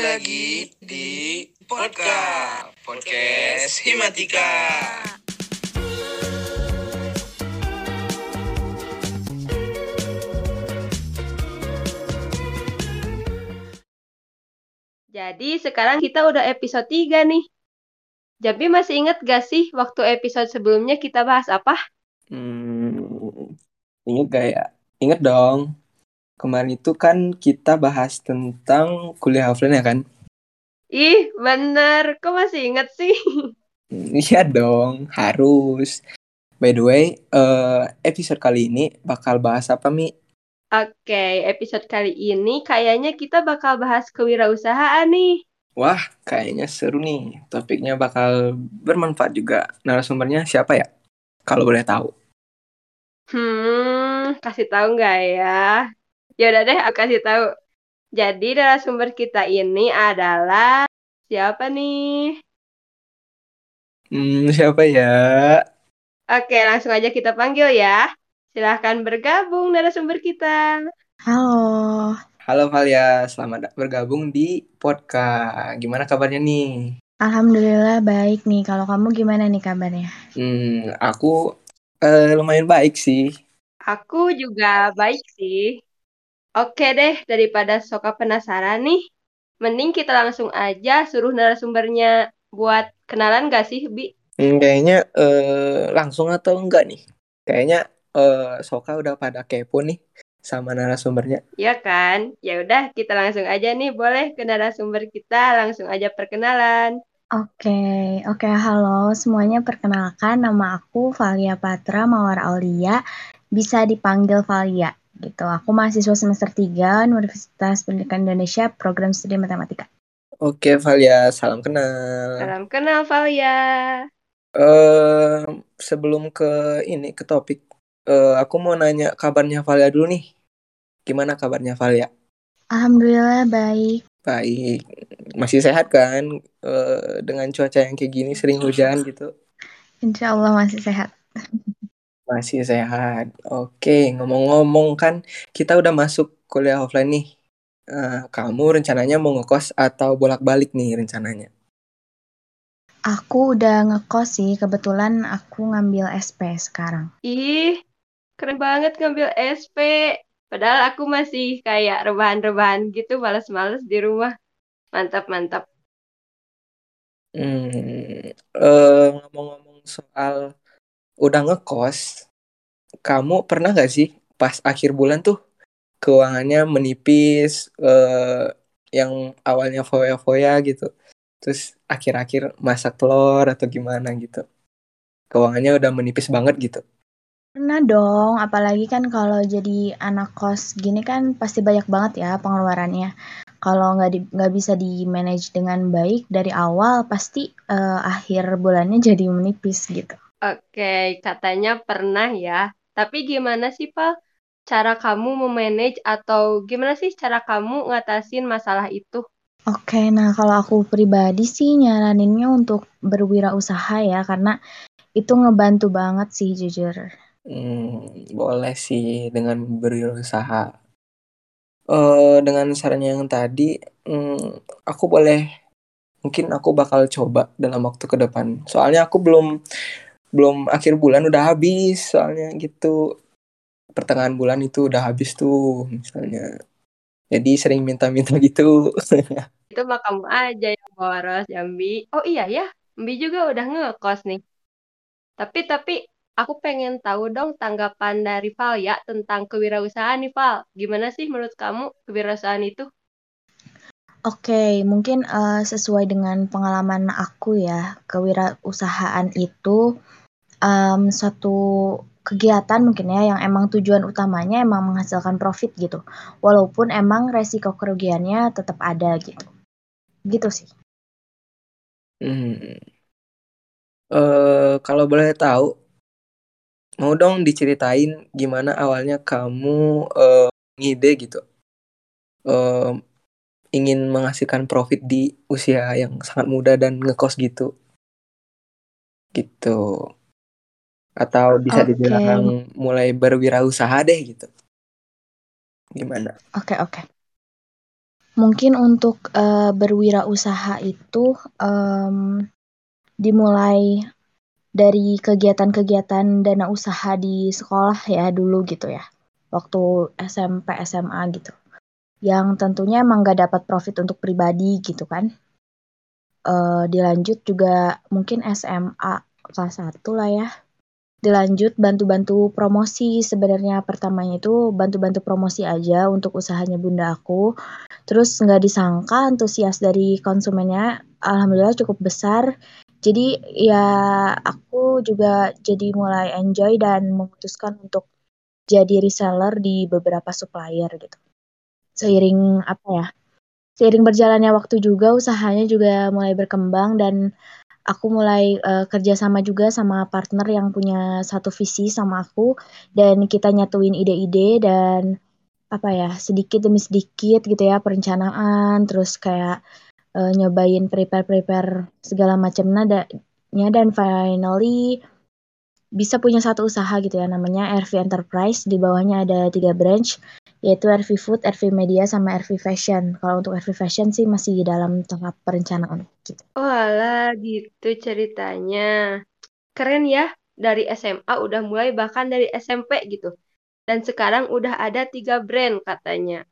Kembali lagi di Podcast Podcast Himatika. Jadi sekarang kita udah episode 3 nih. Jambi masih inget gak sih waktu episode sebelumnya kita bahas apa? Hmm, inget gak ya? Inget dong. Kemarin itu kan kita bahas tentang kuliah offline ya kan? Ih, bener. Kok masih inget sih? Hmm, Iya dong, harus. By the way, eh, episode kali ini bakal bahas apa, Mi? Oke, episode kali ini kayaknya kita bakal bahas kewirausahaan nih. Wah, kayaknya seru nih. Topiknya bakal bermanfaat juga. Narasumbernya siapa ya? Kalau boleh tahu. Hmm, kasih tahu nggak ya? Ya udah deh, aku kasih tahu. Jadi narasumber kita ini adalah siapa nih? Hmm, siapa ya? Oke, langsung aja kita panggil ya. Silahkan bergabung narasumber kita. Halo, Halo Valia, selamat bergabung di podcast. Gimana kabarnya nih? Alhamdulillah baik nih. Kalau kamu gimana nih kabarnya? Hmm, aku eh, lumayan baik sih. Aku juga baik sih. Oke deh, daripada Soka penasaran nih, mending kita langsung aja suruh narasumbernya buat kenalan gak sih, Bi? Hmm, kayaknya eh, langsung atau enggak nih? Kayaknya eh, Soka udah pada kepo nih sama narasumbernya. Ya kan? Ya udah, kita langsung aja nih, boleh ke narasumber kita, langsung aja perkenalan. Oke, oke, halo semuanya. Perkenalkan, nama aku Valia Patra Mawar Aulia. Bisa dipanggil Valia gitu. Aku mahasiswa semester 3 Universitas Pendidikan Indonesia, program studi matematika. Oke Valia, salam kenal. Salam kenal, Valia. Eh, sebelum ke ini ke topik, eh, aku mau nanya kabarnya Valia dulu nih. Gimana kabarnya Valia? Alhamdulillah baik. Baik, masih sehat kan? Eh, dengan cuaca yang kayak gini sering hujan gitu. Insya Allah masih sehat. Masih sehat. Oke, ngomong-ngomong kan kita udah masuk kuliah offline nih. Eh, kamu rencananya mau ngekos atau bolak-balik nih rencananya? Aku udah ngekos sih. Kebetulan aku ngambil SP sekarang. Ih, keren banget ngambil SP. Padahal aku masih kayak rebahan-rebahan gitu, males-males di rumah. Mantap, mantap. Hmm, eh, ngomong-ngomong soal udah ngekos, kamu pernah gak sih pas akhir bulan tuh keuangannya menipis, eh, yang awalnya foya-foya gitu, terus akhir-akhir masak telur atau gimana gitu, keuangannya udah menipis banget gitu. Pernah dong, apalagi kan kalau jadi anak kos gini kan pasti banyak banget ya pengeluarannya. Kalau nggak di, bisa di manage dengan baik dari awal, pasti eh, akhir bulannya jadi menipis gitu. Oke, katanya pernah ya. Tapi gimana sih, Pak? Cara kamu memanage atau gimana sih cara kamu ngatasin masalah itu? Oke, nah kalau aku pribadi sih nyaraninnya untuk berwirausaha ya, karena itu ngebantu banget sih jujur. Hmm, boleh sih dengan berusaha. Eh, dengan sarannya yang tadi, hmm, aku boleh, mungkin aku bakal coba dalam waktu ke depan. Soalnya aku belum belum akhir bulan udah habis, soalnya gitu. Pertengahan bulan itu udah habis tuh, misalnya. Jadi sering minta-minta gitu. Itu mah kamu aja yang boros, Jambi. Oh iya ya, Mbi juga udah ngekos nih. Tapi tapi aku pengen tahu dong tanggapan dari Val ya tentang kewirausahaan nih, Val. Gimana sih menurut kamu kewirausahaan itu? Oke, mungkin eh, sesuai dengan pengalaman aku ya, kewirausahaan itu em, suatu kegiatan mungkin ya yang emang tujuan utamanya emang menghasilkan profit gitu. Walaupun emang resiko kerugiannya tetap ada gitu. Gitu sih. Hmm. Eh, kalau boleh tahu, mau dong diceritain gimana awalnya kamu eh, ngide gitu. Eh, ingin menghasilkan profit di usia yang sangat muda dan ngekos gitu. Gitu. Atau bisa Oke. dibilang mulai berwirausaha deh gitu. Gimana? Oke, oke. Mungkin untuk uh, berwirausaha itu um, dimulai dari kegiatan-kegiatan dana usaha di sekolah ya dulu gitu ya. Waktu SMP, SMA gitu. Yang tentunya emang gak dapat profit untuk pribadi gitu kan. Uh, dilanjut juga mungkin SMA kelas 1 lah ya dilanjut bantu-bantu promosi. Sebenarnya pertamanya itu bantu-bantu promosi aja untuk usahanya bunda aku. Terus nggak disangka antusias dari konsumennya alhamdulillah cukup besar. Jadi ya aku juga jadi mulai enjoy dan memutuskan untuk jadi reseller di beberapa supplier gitu. Seiring apa ya seiring berjalannya waktu juga usahanya juga mulai berkembang dan aku mulai uh, kerja sama juga sama partner yang punya satu visi sama aku dan kita nyatuin ide-ide dan apa ya sedikit demi sedikit gitu ya perencanaan terus kayak uh, nyobain prepare prepare segala macam nadanya dan finally bisa punya satu usaha gitu ya namanya RV Enterprise di bawahnya ada tiga branch yaitu RV Food, RV Media sama RV Fashion. Kalau untuk RV Fashion sih masih dalam tahap perencanaan gitu. Oh gitu ceritanya. Keren ya dari SMA udah mulai bahkan dari SMP gitu. Dan sekarang udah ada tiga brand katanya.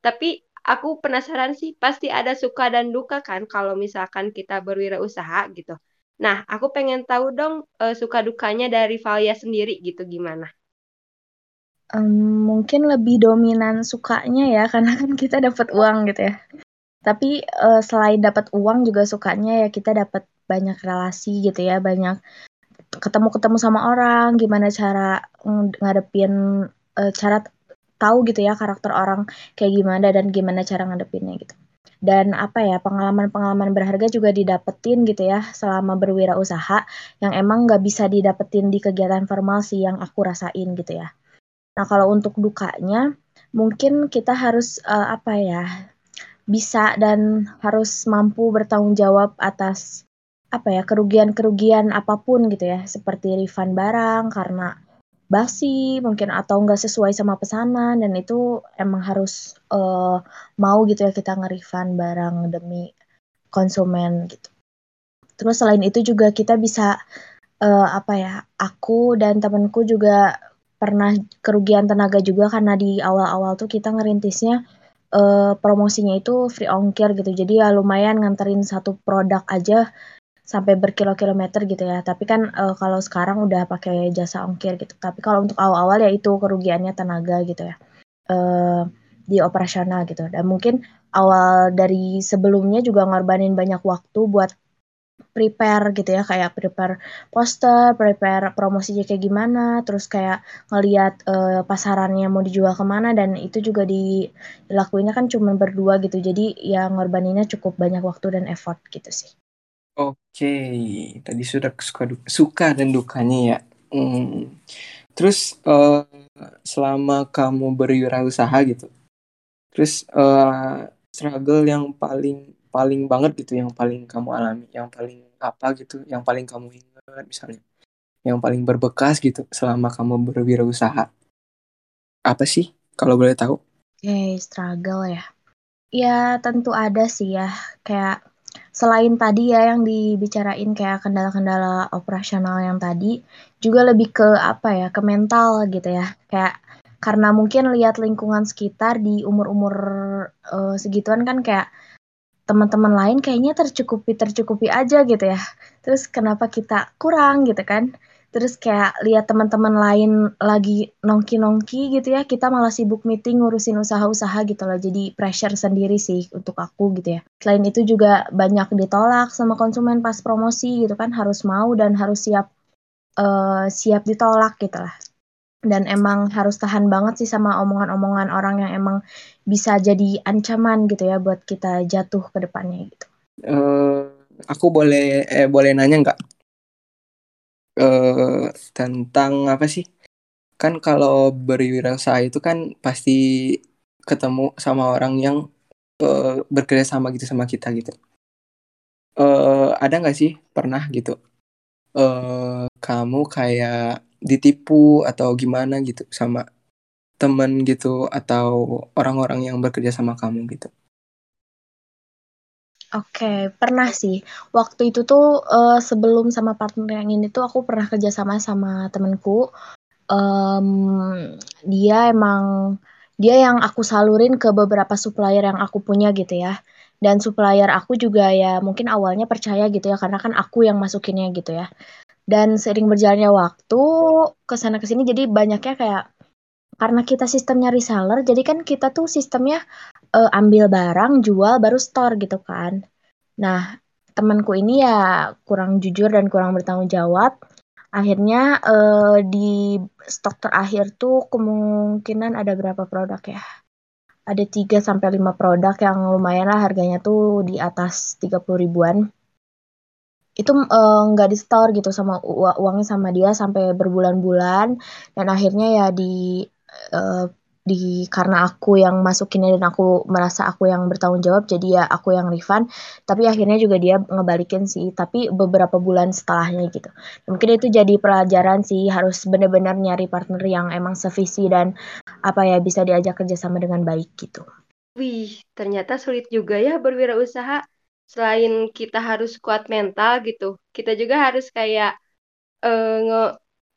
Tapi aku penasaran sih pasti ada suka dan duka kan kalau misalkan kita berwirausaha gitu. Nah, aku pengen tahu dong uh, suka dukanya dari Valia sendiri gitu gimana? Um, mungkin lebih dominan sukanya ya karena kan kita dapat uang gitu ya. Tapi uh, selain dapat uang juga sukanya ya kita dapat banyak relasi gitu ya, banyak ketemu-ketemu sama orang, gimana cara ngadepin uh, cara tahu gitu ya karakter orang kayak gimana dan gimana cara ngadepinnya gitu dan apa ya pengalaman-pengalaman berharga juga didapetin gitu ya selama berwirausaha yang emang nggak bisa didapetin di kegiatan formal sih yang aku rasain gitu ya. Nah kalau untuk dukanya mungkin kita harus uh, apa ya bisa dan harus mampu bertanggung jawab atas apa ya kerugian-kerugian apa pun gitu ya seperti refund barang karena basi mungkin atau nggak sesuai sama pesanan dan itu emang harus uh, mau gitu ya kita nge-refund barang demi konsumen gitu. Terus selain itu juga kita bisa uh, apa ya aku dan temanku juga pernah kerugian tenaga juga karena di awal-awal tuh kita ngerintisnya uh, promosinya itu free ongkir gitu jadi ya lumayan nganterin satu produk aja sampai berkilo-kilometer gitu ya. Tapi kan uh, kalau sekarang udah pakai jasa ongkir gitu. Tapi kalau untuk awal-awal ya itu kerugiannya tenaga gitu ya. Uh, di operasional gitu. Dan mungkin awal dari sebelumnya juga ngorbanin banyak waktu buat prepare gitu ya kayak prepare poster, prepare promosinya kayak gimana, terus kayak ngelihat uh, pasarannya mau dijual ke mana dan itu juga dilakuinnya kan cuma berdua gitu. Jadi ya ngorbaninnya cukup banyak waktu dan effort gitu sih. Oke, tadi sudah suka suka dan dukanya ya. Hmm. Terus uh, selama kamu berwirausaha gitu, terus uh, struggle yang paling paling banget gitu, yang paling kamu alami, yang paling apa gitu, yang paling kamu ingat misalnya, yang paling berbekas gitu selama kamu berwirausaha, apa sih kalau boleh tahu? Oke, struggle ya. Ya tentu ada sih ya, kayak selain tadi ya yang dibicarain kayak kendala-kendala operasional yang tadi, juga lebih ke apa ya, ke mental gitu ya. Kayak karena mungkin lihat lingkungan sekitar di umur-umur uh, segituan kan kayak teman-teman lain kayaknya tercukupi tercukupi aja gitu ya. Terus kenapa kita kurang gitu kan? terus kayak lihat teman-teman lain lagi nongki-nongki gitu ya kita malah sibuk meeting ngurusin usaha-usaha gitu loh jadi pressure sendiri sih untuk aku gitu ya selain itu juga banyak ditolak sama konsumen pas promosi gitu kan harus mau dan harus siap uh, siap ditolak gitu lah dan emang harus tahan banget sih sama omongan-omongan orang yang emang bisa jadi ancaman gitu ya buat kita jatuh ke depannya gitu. Uh, aku boleh eh boleh nanya nggak uh, tentang apa sih? Kan kalau berwirausaha itu kan pasti ketemu sama orang yang uh, bekerja sama gitu sama kita gitu. Uh, ada nggak sih pernah gitu? Uh, kamu kayak ditipu atau gimana gitu sama temen gitu atau orang-orang yang bekerja sama kamu gitu? Oke, pernah sih. Waktu itu tuh uh, sebelum sama partner yang ini tuh aku pernah kerjasama sama temenku. Um, dia emang dia yang aku salurin ke beberapa supplier yang aku punya gitu ya. Dan supplier aku juga ya mungkin awalnya percaya gitu ya karena kan aku yang masukinnya gitu ya. Dan sering berjalannya waktu ke sana ke sini jadi banyaknya kayak karena kita sistemnya reseller, jadi kan kita tuh sistemnya uh, ambil barang, jual, baru store gitu kan. Nah, temanku ini ya kurang jujur dan kurang bertanggung jawab. Akhirnya uh, di stok terakhir tuh kemungkinan ada berapa produk ya? Ada 3 sampai 5 produk yang lumayan lah harganya tuh di atas 30 ribuan. Itu nggak uh, di store gitu sama uangnya sama dia sampai berbulan-bulan. Dan akhirnya ya di uh, di karena aku yang masukinnya dan aku merasa aku yang bertanggung jawab jadi ya aku yang refund. Tapi akhirnya juga dia ngebalikin sih tapi beberapa bulan setelahnya gitu. Mungkin itu jadi pelajaran sih harus benar-benar nyari partner yang emang sevisi dan apa ya bisa diajak kerjasama dengan baik gitu. Wih ternyata sulit juga ya berwirausaha selain kita harus kuat mental gitu kita juga harus kayak uh, nge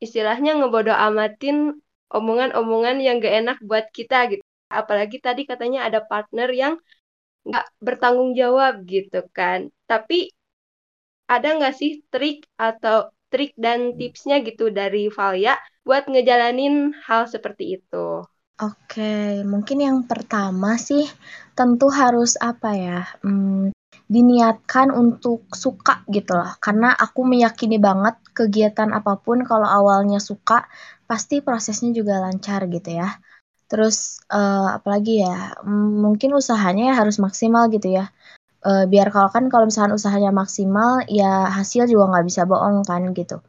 istilahnya ngebodoh amatin omongan-omongan yang gak enak buat kita gitu. Apalagi tadi katanya ada partner yang gak bertanggung jawab gitu kan. Tapi ada nggak sih trik atau trik dan tipsnya gitu dari Valia buat ngejalanin hal seperti itu? Oke, mungkin yang pertama sih tentu harus apa ya? Hmm, diniatkan untuk suka gitu loh. Karena aku meyakini banget kegiatan apa pun kalau awalnya suka pasti prosesnya juga lancar gitu ya. Terus uh, apalagi ya, mungkin usahanya ya harus maksimal gitu ya. Uh, biar kalau kan kalau misalkan usahanya maksimal, ya hasil juga nggak bisa bohong kan gitu.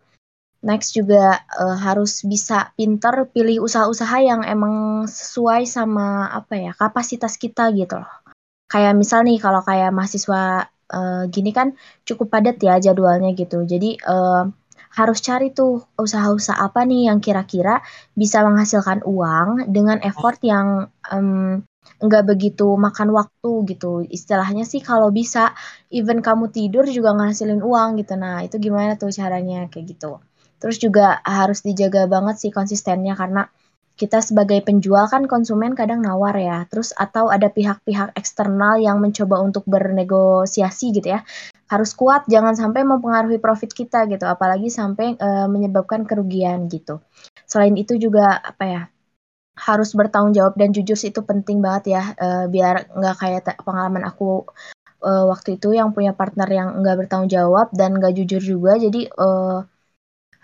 Next juga uh, harus bisa pinter pilih usaha-usaha yang emang sesuai sama apa ya kapasitas kita gitu loh. Kayak misal nih kalau kayak mahasiswa uh, gini kan cukup padat ya jadwalnya gitu. Jadi uh, harus cari tuh usaha-usaha apa nih yang kira-kira bisa menghasilkan uang dengan effort yang nggak begitu makan waktu gitu. Istilahnya sih kalau bisa even kamu tidur juga ngasilin uang gitu. Nah itu gimana tuh caranya? Kayak gitu. Terus juga harus dijaga banget sih konsistennya karena kita sebagai penjual kan konsumen kadang nawar ya. Terus atau ada pihak-pihak eksternal yang mencoba untuk bernegosiasi gitu ya. Harus kuat jangan sampai mempengaruhi profit kita gitu. Apalagi sampai uh, menyebabkan kerugian gitu. Selain itu juga apa ya harus bertanggung jawab dan jujur sih itu penting banget ya uh, biar nggak kayak pengalaman aku uh, waktu itu yang punya partner yang nggak bertanggung jawab dan nggak jujur juga. Jadi uh,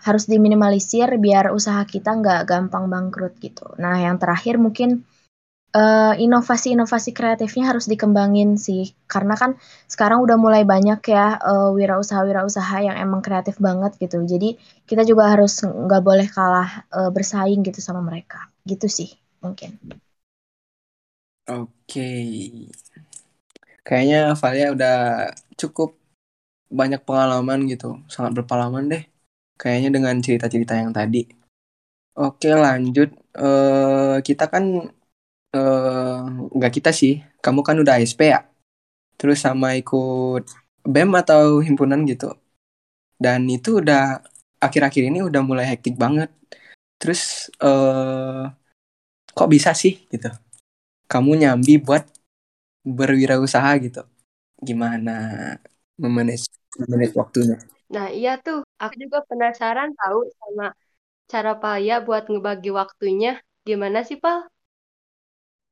harus diminimalisir biar usaha kita nggak gampang bangkrut gitu. Nah yang terakhir mungkin uh, inovasi-inovasi kreatifnya harus dikembangin sih. Karena kan sekarang udah mulai banyak ya uh, wirausaha-wirausaha yang emang kreatif banget gitu. Jadi kita juga harus nggak boleh kalah uh, bersaing gitu sama mereka. Gitu sih mungkin. Oke. Kayaknya Valia udah cukup banyak pengalaman gitu. Sangat berpengalaman deh kayaknya dengan cerita-cerita yang tadi. Oke lanjut. Uh, kita kan uh, nggak kita sih. Kamu kan udah ASP ya? Terus sama ikut BEM atau himpunan gitu. Dan itu udah akhir-akhir ini udah mulai hektik banget. Terus uh, kok bisa sih gitu? Kamu nyambi buat berwirausaha gitu. Gimana memanage memanage waktunya nah iya tuh aku juga penasaran tahu sama cara Paya buat ngebagi waktunya. Gimana sih Pak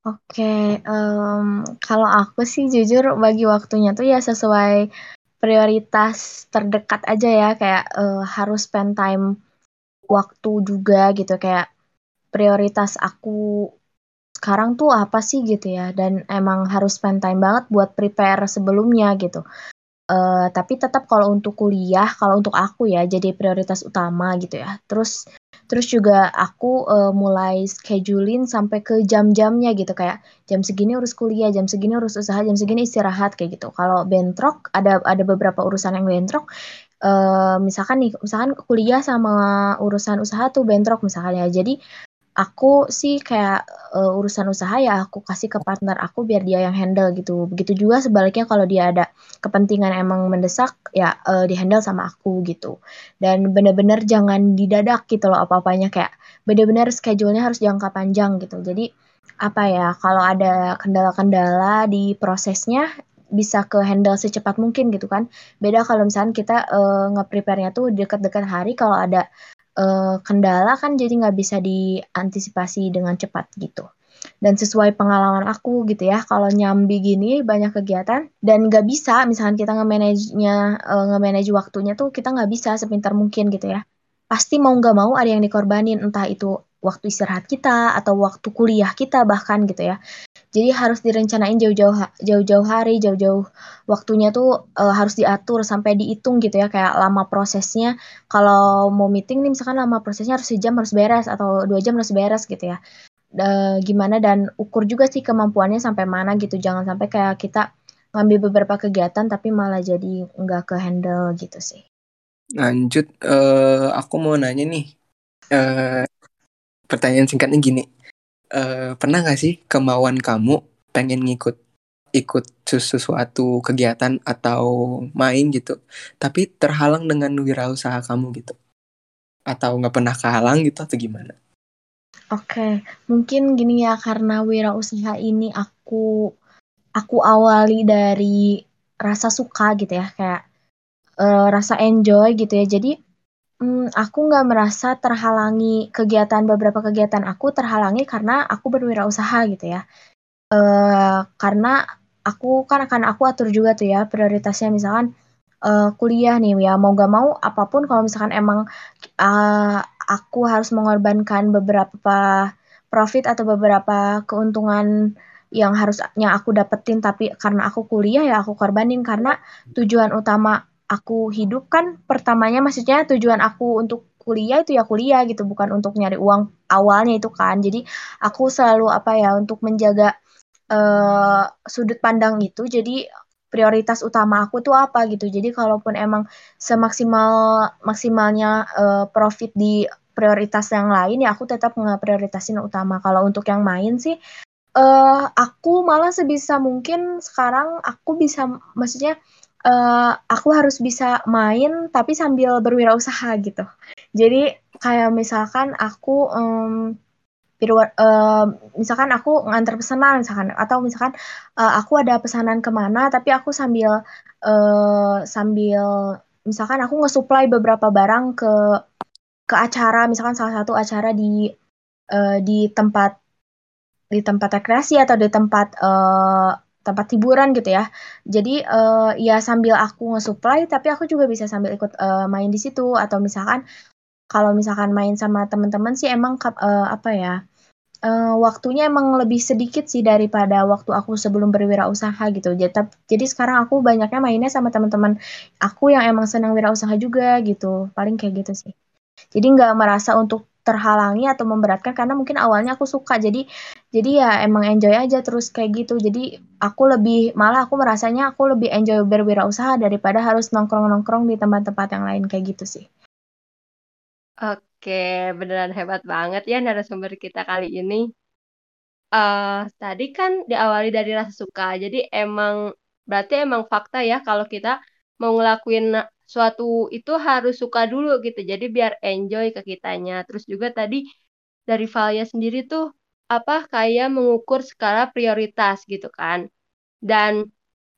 Oke, um, kalau aku sih jujur bagi waktunya tuh ya sesuai prioritas terdekat aja ya, kayak uh, harus spend time waktu juga gitu, kayak prioritas aku sekarang tuh apa sih gitu ya, dan emang harus spend time banget buat prepare sebelumnya gitu. Uh, tapi tetap kalau untuk kuliah, kalau untuk aku ya jadi prioritas utama gitu ya. Terus Terus juga aku uh, mulai schedulein sampai ke jam-jamnya gitu kayak jam segini urus kuliah, jam segini urus usaha, jam segini istirahat kayak gitu. Kalau bentrok ada ada beberapa urusan yang bentrok. Uh, misalkan nih, misalkan kuliah sama urusan usaha tuh bentrok misalkan ya. Jadi aku sih kayak uh, urusan usaha ya aku kasih ke partner aku biar dia yang handle gitu. Begitu juga sebaliknya kalau dia ada kepentingan emang mendesak ya uh, dihandle sama aku gitu. Dan bener-bener jangan didadak gitu loh apa-apanya kayak bener-bener schedule-nya harus jangka panjang gitu. Jadi apa ya kalau ada kendala-kendala di prosesnya bisa ke handle secepat mungkin gitu kan. Beda kalau misalnya kita uh, nge-prepare-nya tuh deket-deket hari kalau ada uh, kendala kan jadi nggak bisa diantisipasi dengan cepat gitu. Dan sesuai pengalaman aku gitu ya, kalau nyambi gini banyak kegiatan dan nggak bisa, misalkan kita nge-manage-nya, uh, nge-manage waktunya tuh kita nggak bisa sepintar mungkin gitu ya. Pasti mau nggak mau ada yang dikorbanin, entah itu waktu istirahat kita atau waktu kuliah kita bahkan gitu ya. Jadi harus direncanain jauh-jauh jauh-jauh hari, jauh-jauh waktunya tuh uh, harus diatur sampai dihitung gitu ya kayak lama prosesnya. Kalau mau meeting nih misalkan lama prosesnya harus sejam harus beres atau dua jam harus beres gitu ya. Uh, gimana dan ukur juga sih kemampuannya sampai mana gitu. Jangan sampai kayak kita ngambil beberapa kegiatan tapi malah jadi nggak ke handle gitu sih. Lanjut, uh, aku mau nanya nih. Uh, pertanyaan singkatnya gini uh, pernah gak sih kemauan kamu pengen ngikut ikut sesuatu kegiatan atau main gitu tapi terhalang dengan wirausaha kamu gitu atau nggak pernah kehalang gitu atau gimana? Oke, mungkin gini ya karena wirausaha ini aku aku awali dari rasa suka gitu ya kayak uh, rasa enjoy gitu ya jadi Hmm, aku nggak merasa terhalangi kegiatan beberapa kegiatan aku terhalangi karena aku berwirausaha gitu ya. Uh, karena aku kan akan aku atur juga tuh ya prioritasnya misalkan uh, kuliah nih ya mau gak mau apa pun kalau misalkan emang uh, aku harus mengorbankan beberapa profit atau beberapa keuntungan yang harusnya aku dapetin tapi karena aku kuliah ya aku korbanin karena tujuan utama aku hidup kan pertamanya maksudnya tujuan aku untuk kuliah itu ya kuliah gitu bukan untuk nyari uang awalnya itu kan. Jadi aku selalu apa ya untuk menjaga uh, sudut pandang itu jadi prioritas utama aku tuh apa gitu. Jadi kalaupun emang semaksimal maksimalnya uh, profit di prioritas yang lain ya aku tetap ngeprioritasin utama. Kalau untuk yang main sih uh, aku malah sebisa mungkin sekarang aku bisa maksudnya uh, aku harus bisa main tapi sambil berwirausaha gitu. Jadi kayak misalkan aku um, uh, misalkan aku ngantar pesanan misalkan atau misalkan uh, aku ada pesanan ke mana tapi aku sambil uh, sambil misalkan aku nge-supply beberapa barang ke ke acara misalkan salah satu acara di uh, di tempat di tempat rekreasi atau di tempat uh, tempat hiburan gitu ya. Jadi uh, ya sambil aku nge-supply tapi aku juga bisa sambil ikut uh, main di situ atau misalkan kalau misalkan main sama teman-teman sih emang uh, apa ya? Uh, waktunya emang lebih sedikit sih daripada waktu aku sebelum berwirausaha gitu. Jadi, jadi sekarang aku banyaknya mainnya sama teman-teman aku yang emang senang wirausaha juga gitu. Paling kayak gitu sih. Jadi nggak merasa untuk terhalangi atau memberatkan karena mungkin awalnya aku suka jadi jadi ya emang enjoy aja terus kayak gitu jadi aku lebih malah aku merasanya aku lebih enjoy berwirausaha daripada harus nongkrong-nongkrong di tempat-tempat yang lain kayak gitu sih oke beneran hebat banget ya narasumber kita kali ini uh, tadi kan diawali dari rasa suka jadi emang berarti emang fakta ya kalau kita mau ngelakuin suatu itu harus suka dulu gitu. Jadi biar enjoy ke kitanya. Terus juga tadi dari Valia sendiri tuh apa kayak mengukur skala prioritas gitu kan. Dan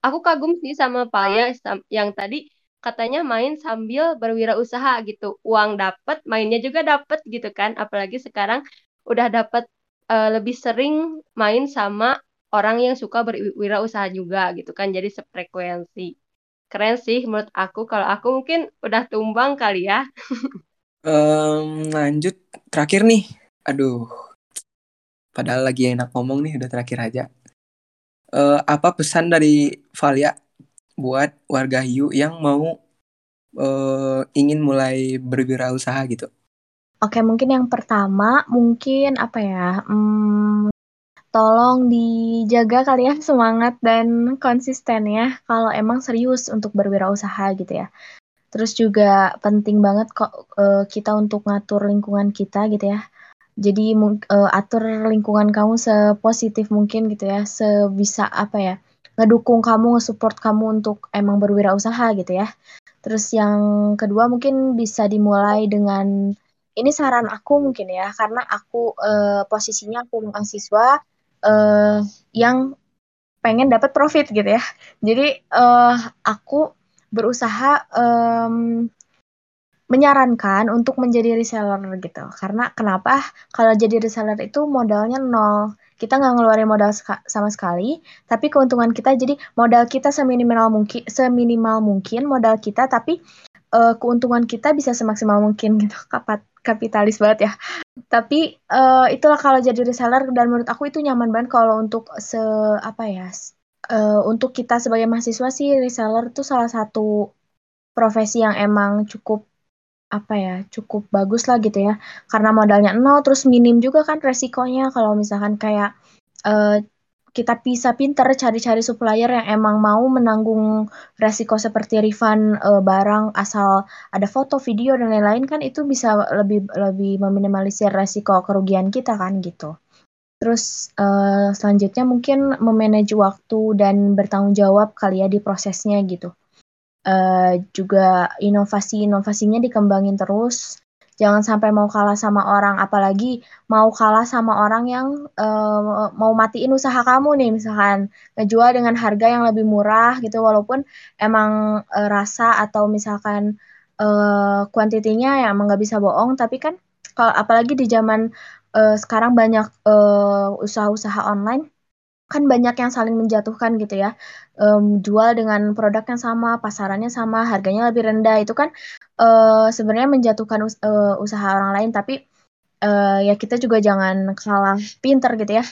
aku kagum sih sama Valia yang tadi katanya main sambil berwirausaha gitu. Uang dapet, mainnya juga dapet gitu kan. Apalagi sekarang udah dapet uh, lebih sering main sama orang yang suka berwirausaha juga gitu kan. Jadi sefrekuensi keren sih menurut aku. Kalau aku mungkin udah tumbang kali ya. um, lanjut terakhir nih. Aduh, padahal lagi enak ngomong nih udah terakhir aja. Uh, apa pesan dari Valia buat warga Hiu yang mau uh, ingin mulai berwirausaha gitu? Oke, mungkin yang pertama mungkin apa ya? Hmm, tolong dijaga kali ya semangat dan konsisten ya kalau emang serius untuk berwirausaha gitu ya. Terus juga penting banget kok uh, kita untuk ngatur lingkungan kita gitu ya. Jadi uh, atur lingkungan kamu sepositif mungkin gitu ya, sebisa apa ya, ngedukung kamu, nge-support kamu untuk emang berwirausaha gitu ya. Terus yang kedua mungkin bisa dimulai dengan ini saran aku mungkin ya, karena aku uh, posisinya aku mahasiswa uh, yang pengen dapat profit gitu ya. Jadi uh, aku berusaha um, menyarankan untuk menjadi reseller gitu. Karena kenapa? Kalau jadi reseller itu modalnya nol. Kita nggak ngeluarin modal sama sekali, tapi keuntungan kita jadi modal kita seminimal mungkin, seminimal mungkin modal kita, tapi uh, keuntungan kita bisa semaksimal mungkin gitu. Kapat kapitalis banget ya. Tapi uh, itulah kalau jadi reseller dan menurut aku itu nyaman banget kalau untuk se apa ya? Uh, untuk kita sebagai mahasiswa sih reseller itu salah satu profesi yang emang cukup apa ya cukup bagus lah gitu ya. Karena modalnya nol terus minim juga kan resikonya. Kalau misalkan kayak uh, kita bisa pinter cari-cari supplier yang emang mau menanggung resiko seperti refund uh, barang asal ada foto, video dan lain-lain kan itu bisa lebih lebih meminimalisir resiko kerugian kita kan gitu. Terus uh, selanjutnya mungkin memanage waktu dan bertanggung jawab kali ya di prosesnya gitu uh, juga inovasi-inovasinya dikembangin terus. Jangan sampai mau kalah sama orang, apalagi mau kalah sama orang yang uh, mau matiin usaha kamu nih, misalkan ngejual dengan harga yang lebih murah gitu, walaupun emang uh, rasa atau misalkan uh, kuantitinya ya emang nggak bisa bohong, tapi kan kalau apalagi di zaman uh, sekarang banyak usaha-usaha online kan banyak yang saling menjatuhkan gitu ya. Um, jual dengan produk yang sama, pasarannya sama, harganya lebih rendah. Itu kan uh, sebenarnya menjatuhkan us uh, usaha orang lain, tapi uh, ya kita juga jangan kalah pinter gitu ya.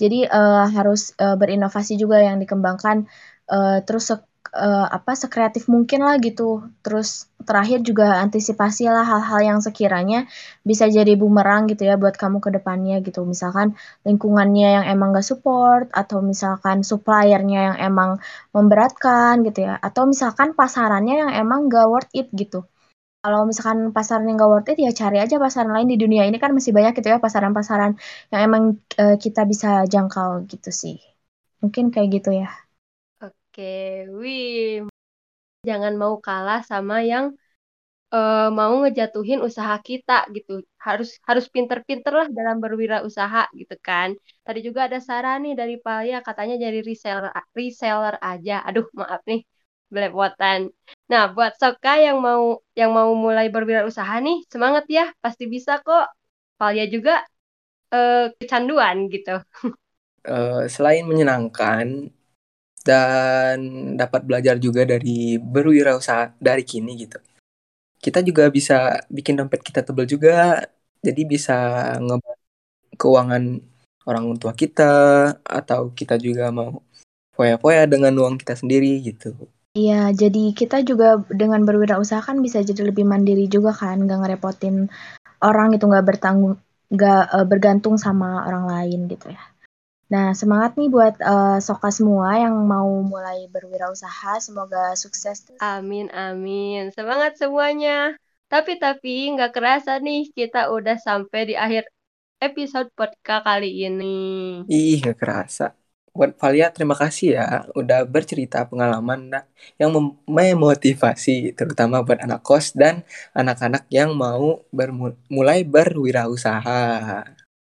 Jadi uh, harus uh, berinovasi juga yang dikembangkan. Uh, terus uh, apa sekreatif mungkin lah gitu. Terus terakhir juga antisipasi lah hal-hal yang sekiranya bisa jadi bumerang gitu ya buat kamu ke depannya gitu. Misalkan lingkungannya yang emang gak support atau misalkan suppliernya yang emang memberatkan gitu ya. Atau misalkan pasarannya yang emang gak worth it gitu. Kalau misalkan pasaran yang gak worth it ya cari aja pasaran lain di dunia ini kan masih banyak gitu ya pasaran-pasaran yang emang uh, kita bisa jangkau gitu sih. Mungkin kayak gitu ya. Oke, wih. Jangan mau kalah sama yang uh, mau ngejatuhin usaha kita gitu. Harus harus pinter-pinter lah dalam berwirausaha gitu kan. Tadi juga ada saran nih dari Palia katanya jadi reseller reseller aja. Aduh, maaf nih belepotan. Nah, buat Soka yang mau yang mau mulai berwirausaha nih, semangat ya, pasti bisa kok. Palia juga uh, kecanduan gitu. Uh, selain menyenangkan, dan dapat belajar juga dari berwirausaha dari kini gitu. Kita juga bisa bikin dompet kita tebal juga, jadi bisa ngebantu keuangan orang tua kita atau kita juga mau foya-foya dengan uang kita sendiri gitu. Iya, jadi kita juga dengan berwirausaha kan bisa jadi lebih mandiri juga kan, nggak ngerepotin orang itu nggak bertanggung, nggak uh, bergantung sama orang lain gitu ya. Nah, semangat nih buat uh, Soka semua yang mau mulai berwirausaha. Semoga sukses. Amin, amin. Semangat semuanya. Tapi, tapi nggak kerasa nih kita udah sampai di akhir episode podcast kali ini. Ih, nggak kerasa. Buat Valia, terima kasih ya udah bercerita pengalaman yang memotivasi, terutama buat anak kos dan anak-anak yang mau mulai berwirausaha.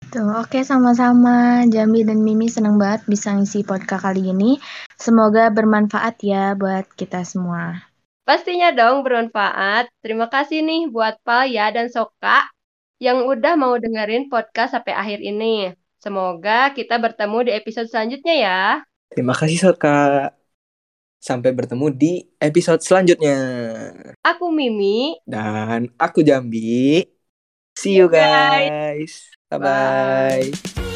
Tuh, oke sama-sama. Jambi dan Mimi senang banget bisa ngisi podcast kali ini. Semoga bermanfaat ya buat kita semua. Pastinya dong bermanfaat. Terima kasih nih buat Palya dan Soka yang udah mau dengerin podcast sampai akhir ini. Semoga kita bertemu di episode selanjutnya ya. Terima kasih Soka. Sampai bertemu di episode selanjutnya. Aku Mimi. Dan aku Jambi. See you guys. 拜拜。